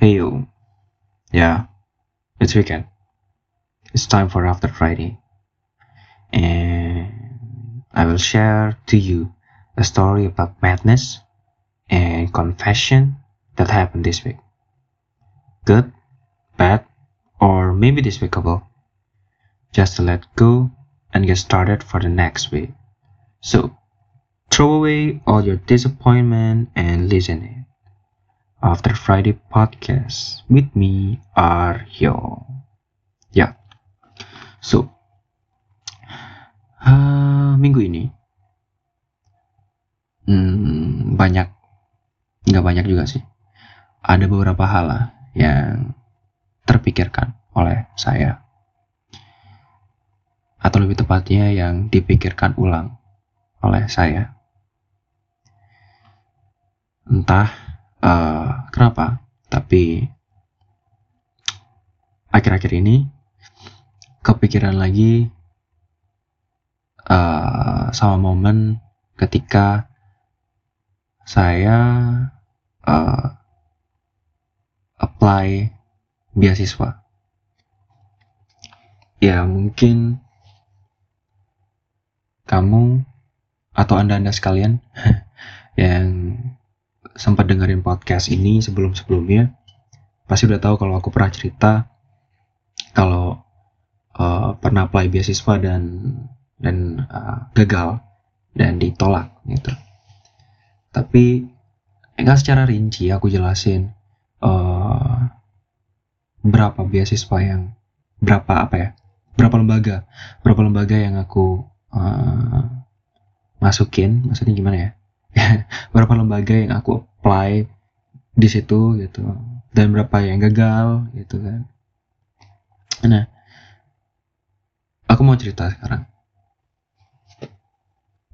Hey you. Yeah, it's weekend. It's time for After Friday. And I will share to you a story about madness and confession that happened this week. Good, bad, or maybe despicable. Just to let go and get started for the next week. So, throw away all your disappointment and listen in. After Friday podcast with me Aryo. Ya, so uh, minggu ini hmm, banyak, nggak banyak juga sih. Ada beberapa hal lah yang terpikirkan oleh saya atau lebih tepatnya yang dipikirkan ulang oleh saya. Entah uh, kenapa, tapi akhir-akhir ini kepikiran lagi uh, sama momen ketika saya uh, apply beasiswa. Ya mungkin kamu atau anda-anda sekalian yang sempat dengerin podcast ini sebelum-sebelumnya pasti udah tahu kalau aku pernah cerita kalau uh, pernah apply beasiswa dan dan uh, gagal dan ditolak gitu. Tapi enggak secara rinci aku jelasin uh, berapa beasiswa yang berapa apa ya berapa lembaga berapa lembaga yang aku uh, masukin maksudnya gimana ya berapa lembaga yang aku apply di situ gitu. Dan berapa yang gagal gitu kan. Nah aku mau cerita sekarang.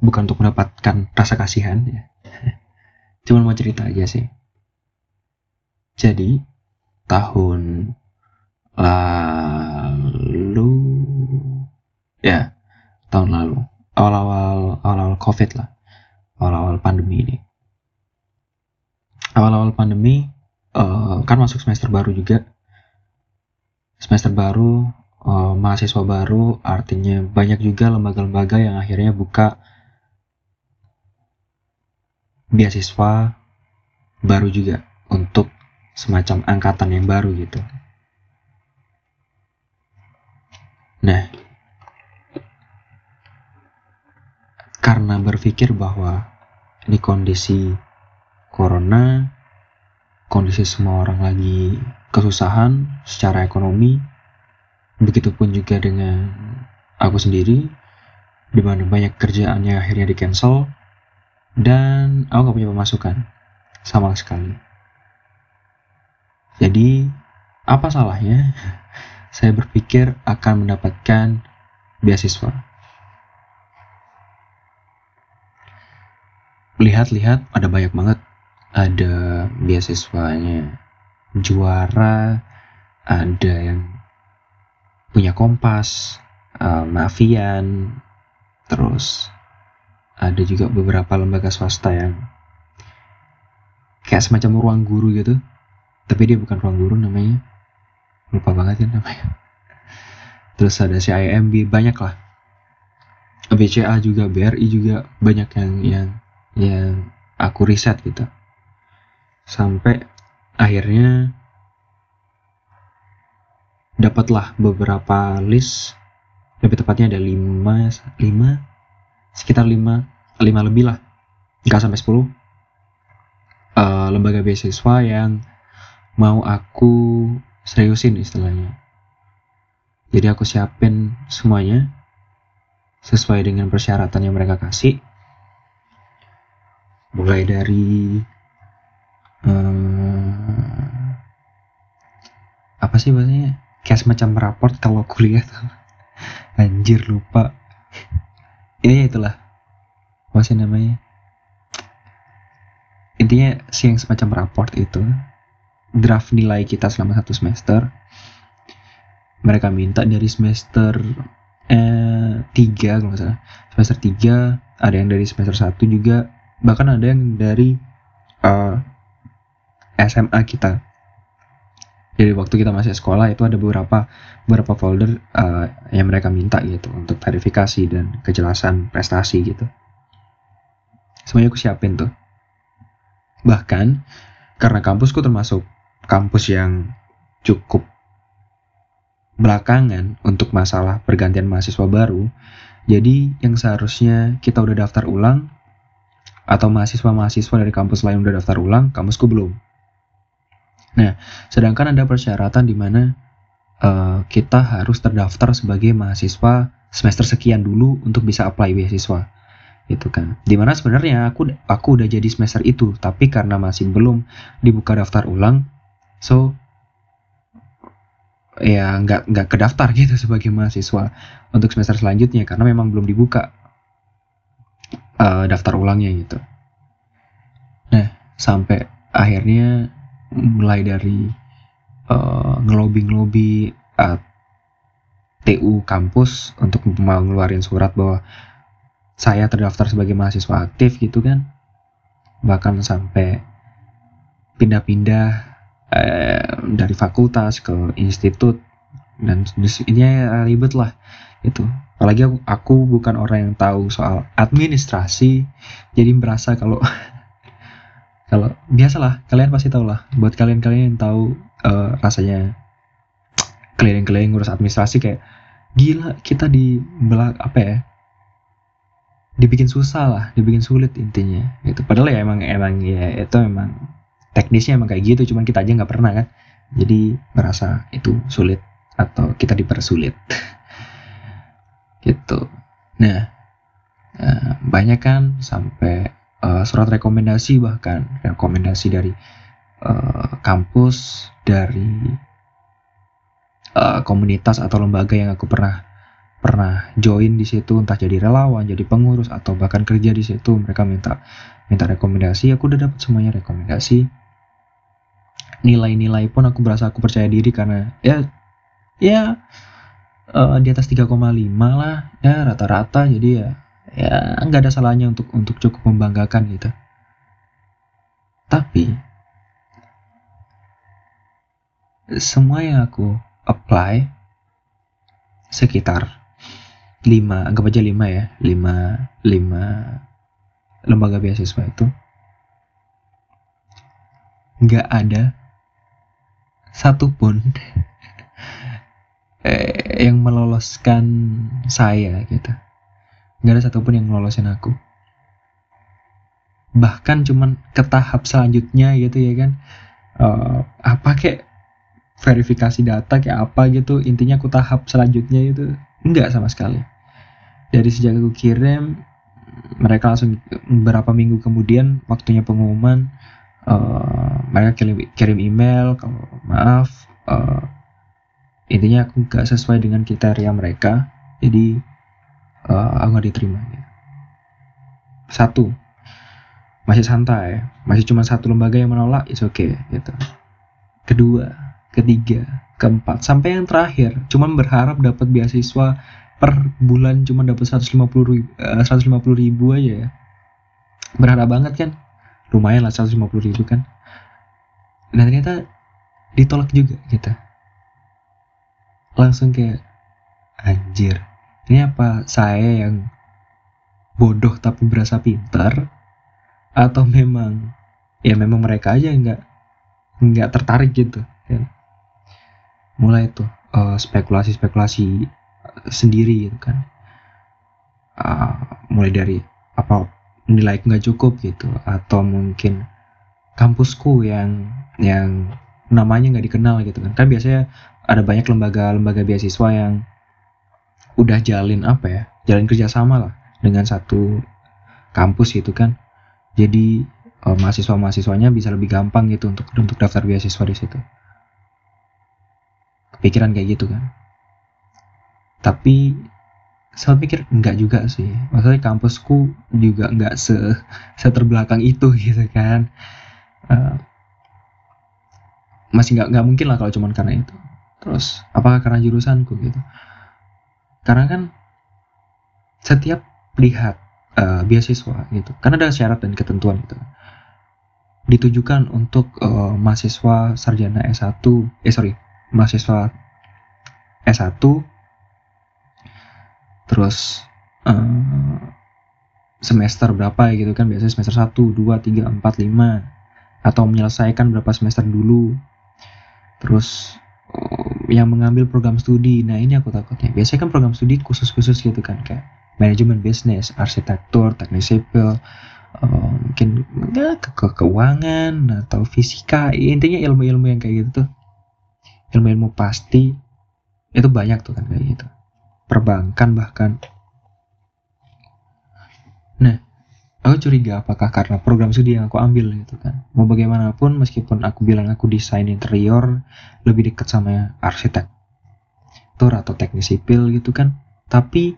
Bukan untuk mendapatkan rasa kasihan ya. Cuma mau cerita aja sih. Jadi tahun lalu ya tahun lalu. Awal-awal awal-awal covid lah awal-awal pandemi ini awal-awal pandemi uh, kan masuk semester baru juga semester baru uh, mahasiswa baru artinya banyak juga lembaga-lembaga yang akhirnya buka beasiswa baru juga untuk semacam angkatan yang baru gitu. Nah, karena berpikir bahwa ini kondisi corona, kondisi semua orang lagi kesusahan secara ekonomi, begitupun juga dengan aku sendiri, di mana banyak kerjaannya akhirnya di cancel, dan aku gak punya pemasukan sama sekali. Jadi, apa salahnya saya berpikir akan mendapatkan beasiswa? Lihat-lihat ada banyak banget. Ada beasiswanya juara ada yang punya kompas uh, mafian terus ada juga beberapa lembaga swasta yang kayak semacam ruang guru gitu. Tapi dia bukan ruang guru namanya. Lupa banget ya namanya. Terus ada CIMB banyak lah BCA juga BRI juga banyak yang yang yang aku riset gitu. Sampai akhirnya dapatlah beberapa list lebih tepatnya ada 5 5 sekitar 5 5 lebih lah. Nggak sampai 10 uh, lembaga beasiswa yang mau aku seriusin istilahnya. Jadi aku siapin semuanya sesuai dengan persyaratan yang mereka kasih mulai dari uh, apa sih bahasanya? Kayak semacam raport kalau kuliah anjir lupa. Ini ya itulah. Masih namanya. Intinya sih yang semacam raport itu draft nilai kita selama satu semester. Mereka minta dari semester eh, tiga kalau nggak salah. Semester tiga ada yang dari semester satu juga bahkan ada yang dari uh, eh, SMA kita Jadi waktu kita masih sekolah itu ada beberapa beberapa folder uh, yang mereka minta gitu untuk verifikasi dan kejelasan prestasi gitu. Semuanya aku siapin tuh. Bahkan karena kampusku termasuk kampus yang cukup belakangan untuk masalah pergantian mahasiswa baru, jadi yang seharusnya kita udah daftar ulang atau mahasiswa-mahasiswa dari kampus lain udah daftar ulang, kampusku belum. Nah, sedangkan ada persyaratan di mana uh, kita harus terdaftar sebagai mahasiswa semester sekian dulu untuk bisa apply beasiswa gitu kan di mana sebenarnya aku aku udah jadi semester itu tapi karena masih belum dibuka daftar ulang so ya nggak nggak kedaftar gitu sebagai mahasiswa untuk semester selanjutnya karena memang belum dibuka uh, daftar ulangnya gitu. Nah sampai akhirnya mulai dari uh, ngelobi-ngelobi uh, TU kampus untuk mau ngeluarin surat bahwa saya terdaftar sebagai mahasiswa aktif gitu kan. Bahkan sampai pindah-pindah eh, dari fakultas ke institut. Dan ini ribet lah itu. Apalagi aku, aku bukan orang yang tahu soal administrasi jadi merasa kalau kalau biasalah kalian pasti tahu lah buat kalian-kalian yang tahu uh, rasanya keliling-keliling ngurus administrasi kayak gila kita di belak apa ya? Dibikin susah lah dibikin sulit intinya itu padahal ya emang emang ya itu emang teknisnya emang kayak gitu cuman kita aja nggak pernah kan. Jadi merasa itu sulit atau kita dipersulit gitu. Nah eh, banyak kan sampai uh, surat rekomendasi bahkan rekomendasi dari uh, kampus dari uh, komunitas atau lembaga yang aku pernah pernah join di situ entah jadi relawan jadi pengurus atau bahkan kerja di situ mereka minta minta rekomendasi aku udah dapat semuanya rekomendasi. Nilai-nilai pun aku berasa aku percaya diri karena ya ya uh, di atas 3,5 lah ya rata-rata. Jadi ya ya nggak ada salahnya untuk untuk cukup membanggakan gitu. Tapi semua yang aku apply sekitar lima anggap aja lima ya lima lima lembaga beasiswa itu nggak ada satupun eh, yang meloloskan saya gitu. Nggak ada satupun yang ngelolosin aku. Bahkan cuman ke tahap selanjutnya gitu ya kan. Uh, apa kayak verifikasi data kayak apa gitu intinya aku tahap selanjutnya itu enggak sama sekali. Dari sejak aku kirim mereka langsung beberapa minggu kemudian waktunya pengumuman uh, mereka kirim, kirim email kalau maaf uh, intinya aku nggak sesuai dengan kriteria mereka jadi uh, aku nggak diterima satu masih santai masih cuma satu lembaga yang menolak it's okay gitu. Kedua ketiga keempat sampai yang terakhir cuma berharap dapat beasiswa per bulan cuma dapat 150 ribu, uh, 150 ribu aja ya. Berharap banget kan? Lumayan lah 150 ribu kan. Dan ternyata ditolak juga kita langsung kayak anjir ini apa saya yang bodoh tapi berasa pintar? Atau memang ya memang mereka aja nggak nggak tertarik gitu ya. mulai tuh uh, spekulasi-spekulasi sendiri gitu kan. Uh, mulai dari apa nilai nggak cukup gitu atau mungkin kampusku yang yang namanya nggak dikenal gitu kan. Kan biasanya ada banyak lembaga-lembaga beasiswa yang udah jalin apa ya jalin kerjasama lah dengan satu kampus gitu kan. Jadi uh, mahasiswa mahasiswanya bisa lebih gampang gitu untuk untuk daftar beasiswa di situ. Kepikiran kayak gitu kan. Tapi saya pikir enggak juga sih. Maksudnya kampusku juga enggak se seterbelakang itu gitu kan. Uh, masih nggak nggak mungkin lah kalau cuman karena itu terus apakah karena jurusanku gitu? Karena kan setiap lihat uh, beasiswa gitu kan ada syarat dan ketentuan gitu. Ditujukan untuk uh, mahasiswa sarjana S1 eh sorry mahasiswa S1 terus uh, semester berapa ya gitu kan? Biasanya semester 1, 2, 3, 4, 5 atau menyelesaikan berapa semester dulu. Terus yang mengambil program studi. Nah ini aku takutnya. Biasanya kan program studi khusus-khusus gitu kan kayak manajemen bisnis arsitektur teknik sipil um, mungkin ya, ke, ke keuangan atau fisika. Intinya ilmu-ilmu yang kayak gitu tuh ilmu-ilmu pasti itu banyak tuh kan kayak gitu. Perbankan bahkan. Nah, aku curiga apakah karena program studi yang aku ambil gitu kan. Mau bagaimanapun meskipun aku bilang aku desain interior lebih dekat sama arsitektur atau teknik sipil gitu kan. Tapi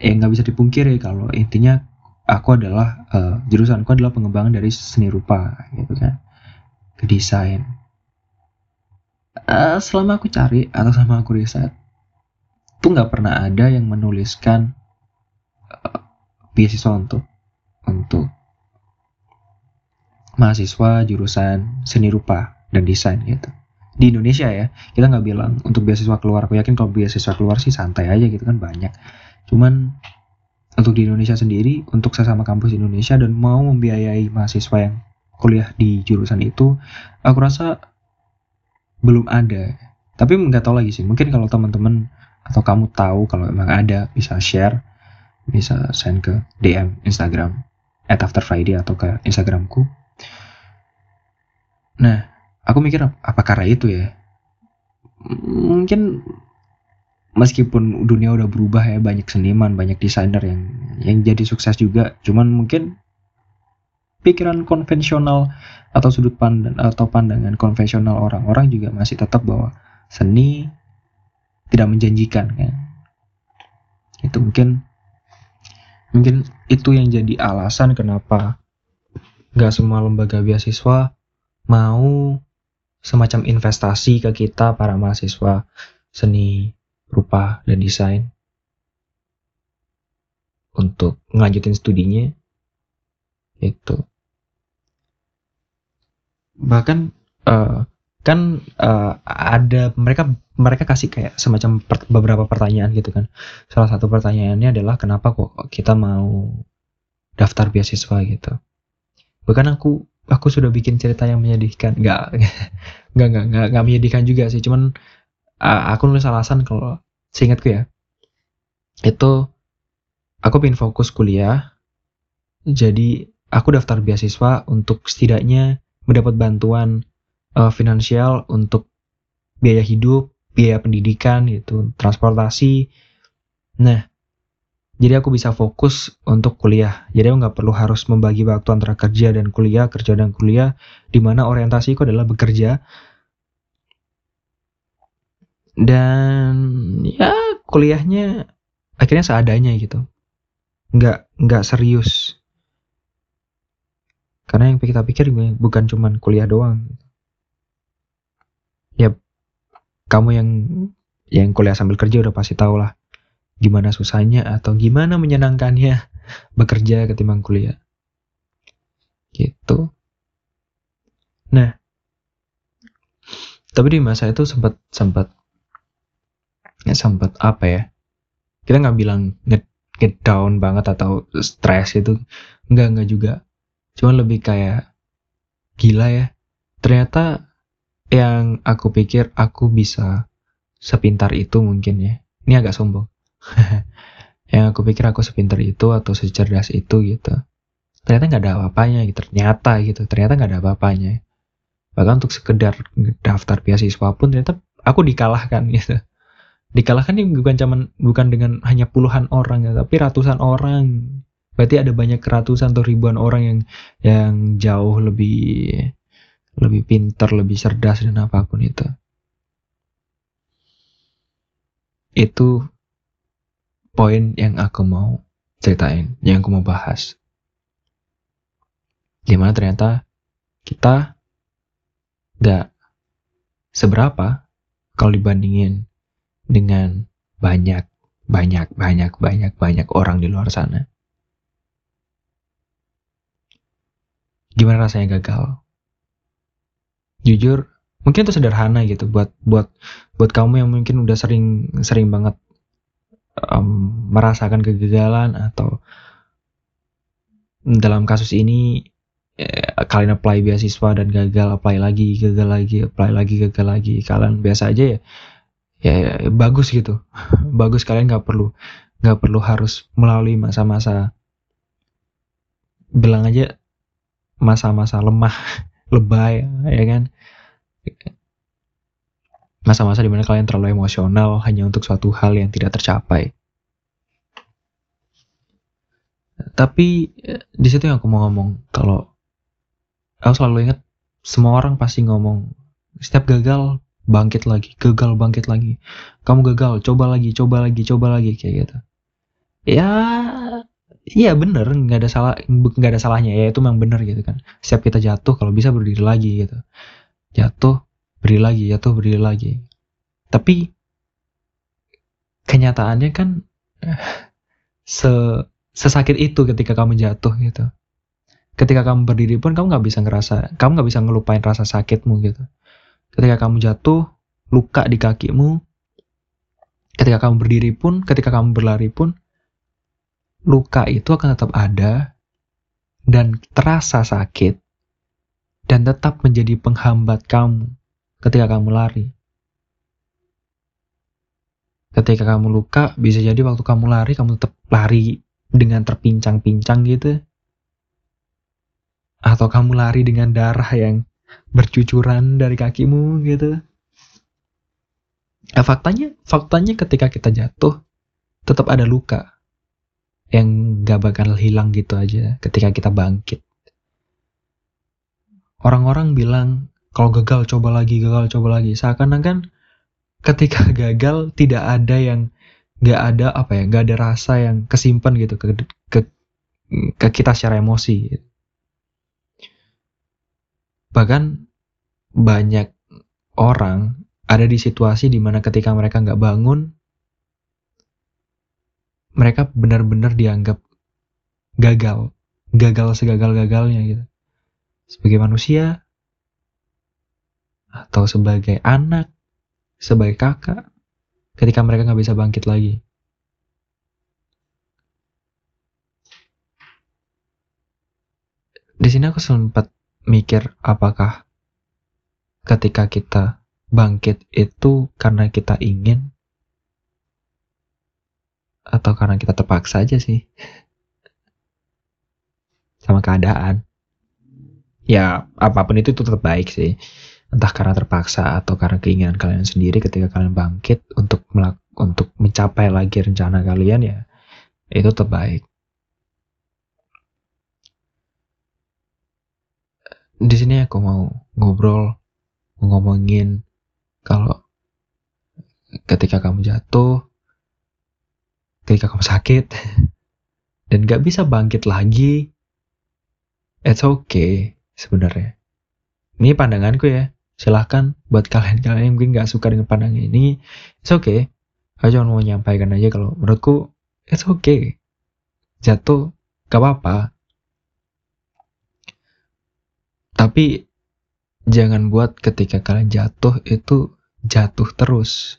ya nggak bisa dipungkiri kalau intinya aku adalah uh, jurusanku adalah pengembangan dari seni rupa gitu kan ke desain. Uh, selama aku cari atau selama aku riset tuh nggak pernah ada yang menuliskan beasiswa untuk untuk mahasiswa jurusan seni rupa dan desain gitu. Di Indonesia ya kita nggak bilang untuk beasiswa keluar. Aku yakin kalau beasiswa keluar sih santai aja gitu kan banyak. Cuman untuk di Indonesia sendiri untuk sesama kampus Indonesia dan mau membiayai mahasiswa yang kuliah di jurusan itu aku rasa belum ada. Tapi nggak tahu lagi sih mungkin kalau teman-teman atau kamu tahu kalau emang ada bisa share bisa send ke DM Instagram at after Friday atau ke Instagramku. Nah, aku mikir apa karena itu ya? Mungkin meskipun dunia udah berubah ya banyak seniman, banyak desainer yang yang jadi sukses juga, cuman mungkin pikiran konvensional atau sudut pandang atau pandangan konvensional orang-orang juga masih tetap bahwa seni tidak menjanjikan kan. Itu mungkin Mungkin itu yang jadi alasan kenapa nggak semua lembaga beasiswa mau semacam investasi ke kita para mahasiswa seni rupa dan desain untuk ngelanjutin studinya. Itu. Bahkan uh, kan uh, ada mereka mereka kasih kayak semacam per, beberapa pertanyaan gitu kan. Salah satu pertanyaannya adalah kenapa kok kita mau daftar beasiswa gitu? Bahkan aku aku sudah bikin cerita yang menyedihkan. Nggak nggak nggak nggak, nggak menyedihkan juga sih. Cuman uh, aku nulis alasan kalau seingatku ya itu aku pengen fokus kuliah jadi aku daftar beasiswa untuk setidaknya mendapat bantuan uh, finansial untuk biaya hidup, biaya pendidikan gitu, transportasi. Nah, jadi aku bisa fokus untuk kuliah. Jadi aku nggak perlu harus membagi waktu antara kerja dan kuliah, kerja dan kuliah, di mana orientasiku adalah bekerja. Dan ya kuliahnya akhirnya seadanya gitu. Nggak nggak serius. Karena yang kita pikir bukan cuma kuliah doang ya kamu yang yang kuliah sambil kerja udah pasti tahu lah gimana susahnya atau gimana menyenangkannya bekerja ketimbang kuliah. Gitu. Nah tapi di masa itu sempat sempat ya sempat apa ya kita nggak bilang get, get down banget atau stres itu nggak nggak juga. Cuma lebih kayak gila ya ternyata yang aku pikir aku bisa sepintar itu mungkin ya. Ini agak sombong. yang aku pikir aku sepintar itu atau secerdas itu gitu. Ternyata nggak ada apa-apanya gitu. Ternyata gitu. Ternyata nggak ada apa-apanya. Bahkan untuk sekedar daftar beasiswa pun ternyata aku dikalahkan gitu. Dikalahkan ini bukan cuman bukan dengan hanya puluhan orang ya, tapi ratusan orang. Berarti ada banyak ratusan atau ribuan orang yang yang jauh lebih lebih pintar, lebih cerdas dan apa pun itu. Itu poin yang aku mau ceritain, yang aku mau bahas. Di mana ternyata kita gak seberapa kalau dibandingin dengan banyak, banyak, banyak, banyak, banyak orang di luar sana. gimana rasanya gagal jujur mungkin itu sederhana gitu buat buat buat kamu yang mungkin udah sering sering banget um, merasakan kegagalan atau dalam kasus ini eh, kalian apply beasiswa dan gagal apply lagi gagal lagi apply lagi gagal lagi kalian biasa aja ya ya, ya, bagus gitu. Bagus kalian nggak perlu nggak perlu harus melalui masa-masa bilang aja masa-masa lemah lebay ya kan masa-masa di mana kalian terlalu emosional hanya untuk suatu hal yang tidak tercapai. Tapi eh, di situ yang aku mau ngomong kalau aku selalu ingat semua orang pasti ngomong setiap gagal bangkit lagi gagal bangkit lagi. Kamu gagal coba lagi coba lagi coba lagi kayak gitu. Ya iya bener nggak ada salah nggak ada salahnya. Ya itu memang bener gitu kan. Setiap kita jatuh kalau bisa berdiri lagi gitu jatuh berdiri lagi jatuh berdiri lagi. Tapi kenyataannya kan se sesakit itu ketika kamu jatuh gitu. Ketika kamu berdiri pun kamu nggak bisa ngerasa kamu nggak bisa ngelupain rasa sakitmu gitu. Ketika kamu jatuh luka di kakimu ketika kamu berdiri pun ketika kamu berlari pun luka itu akan tetap ada dan terasa sakit dan tetap menjadi penghambat kamu ketika kamu lari. Ketika kamu luka, bisa jadi waktu kamu lari, kamu tetap lari dengan terpincang-pincang gitu. Atau kamu lari dengan darah yang bercucuran dari kakimu gitu. Nah, faktanya, faktanya ketika kita jatuh, tetap ada luka yang gak bakal hilang gitu aja ketika kita bangkit. Orang-orang bilang kalau gagal coba lagi, gagal coba lagi. Seakan-akan ketika gagal tidak ada yang gak ada apa ya, gak ada rasa yang kesimpan gitu ke, ke, ke kita secara emosi. Bahkan banyak orang ada di situasi di mana ketika mereka nggak bangun mereka benar-benar dianggap gagal, gagal segagal-gagalnya gitu. Sebagai manusia atau sebagai anak, sebagai kakak, ketika mereka nggak bisa bangkit lagi. Di sini aku sempat mikir apakah ketika kita bangkit itu karena kita ingin atau karena kita terpaksa aja sih sama keadaan ya apa pun itu, itu tetap baik sih. Entah karena terpaksa atau karena keinginan kalian sendiri ketika kalian bangkit untuk melak untuk mencapai lagi rencana kalian ya itu tetap baik. Di sini aku mau ngobrol ngomongin kalau ketika kamu jatuh ketika kamu sakit dan gak bisa bangkit lagi, it's okay sebenarnya. Ini pandanganku ya. Silahkan buat kalian-kalian yang mungkin gak suka dengan pandangan ini, it's okay. Aku cuma mau menyampaikan aja kalau menurutku it's okay. Jatuh gak apa-apa. Tapi jangan buat ketika kalian jatuh itu jatuh terus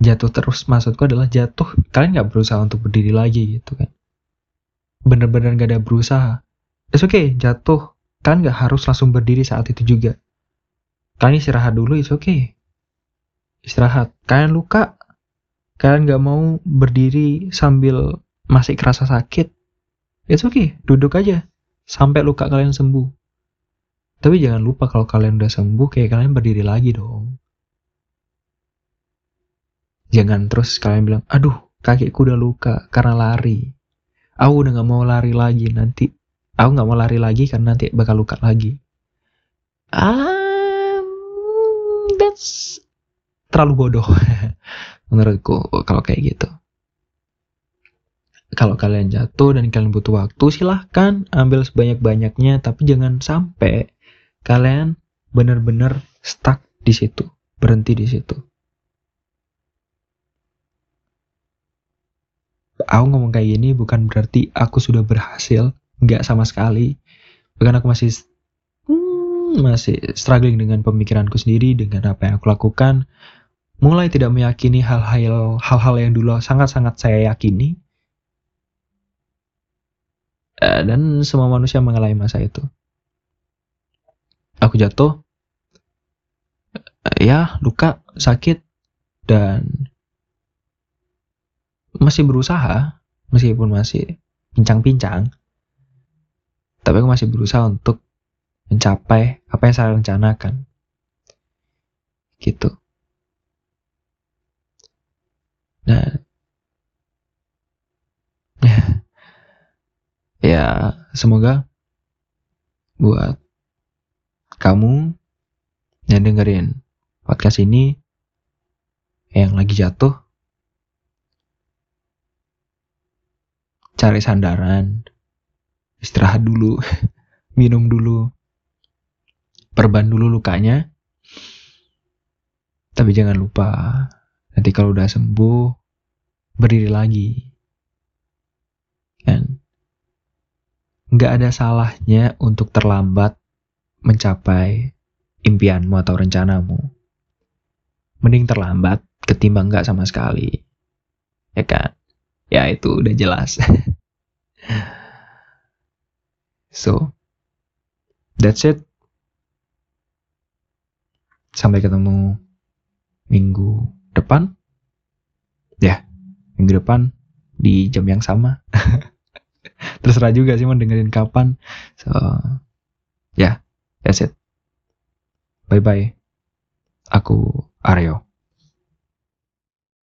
jatuh terus maksudku adalah jatuh kalian nggak berusaha untuk berdiri lagi gitu kan bener-bener gak ada berusaha it's okay jatuh. Kalian nggak harus langsung berdiri saat itu juga. Kalian istirahat dulu it's okay. Istirahat. Kalian luka. Kalian nggak mau berdiri sambil masih kerasa sakit. It's okay duduk aja. Sampai luka kalian sembuh. Tapi jangan lupa kalau kalian udah sembuh kayak kalian berdiri lagi dong. Jangan terus kalian bilang, aduh kakiku udah luka karena lari. Aku udah gak mau lari lagi nanti. Aku gak mau lari lagi karena nanti bakal luka lagi. Um, that's terlalu bodoh menurutku kalau kayak gitu. Kalau kalian jatuh dan kalian butuh waktu, silahkan ambil sebanyak-banyaknya, tapi jangan sampai kalian benar-benar stuck di situ, berhenti di situ. aku ngomong kayak gini bukan berarti aku sudah berhasil nggak sama sekali. Bahkan aku masih hmm, masih struggling dengan pemikiranku sendiri dengan apa yang aku lakukan. Mulai tidak meyakini hal-hal hal-hal yang dulu sangat-sangat saya yakini. Uh, dan semua manusia mengalami masa itu. Aku jatuh. Uh, ya luka sakit dan masih berusaha meskipun masih pincang-pincang tapi aku masih berusaha untuk mencapai apa yang saya rencanakan. Gitu. Nah. Ya semoga buat kamu yang dengerin podcast ini yang lagi jatuh cari sandaran istirahat dulu minum dulu perban dulu lukanya. Tapi jangan lupa nanti kalau udah sembuh berdiri lagi. Kan? Nggak ada salahnya untuk terlambat mencapai impianmu atau rencanamu. Mending terlambat ketimbang nggak sama sekali. Ya kan? Ya itu udah jelas so that's it. Sampai ketemu minggu depan. Ya minggu depan di jam yang sama. Terserah juga sih mau dengerin kapan. So ya yeah, that's it. Bye bye aku Aryo